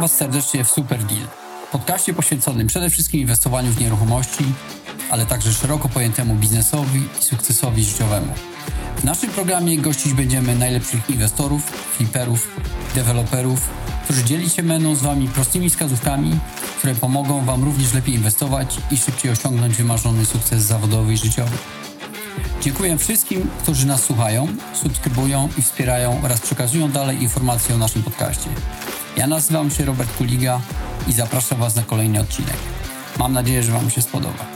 Was serdecznie w Super Deal, podcaście poświęconym przede wszystkim inwestowaniu w nieruchomości, ale także szeroko pojętemu biznesowi i sukcesowi życiowemu. W naszym programie gościć będziemy najlepszych inwestorów, fliperów, deweloperów, którzy dzieli się będą z Wami prostymi wskazówkami, które pomogą Wam również lepiej inwestować i szybciej osiągnąć wymarzony sukces zawodowy i życiowy. Dziękuję wszystkim, którzy nas słuchają, subskrybują i wspierają oraz przekazują dalej informacje o naszym podcaście. Ja nazywam się Robert Kuliga i zapraszam Was na kolejny odcinek. Mam nadzieję, że Wam się spodoba.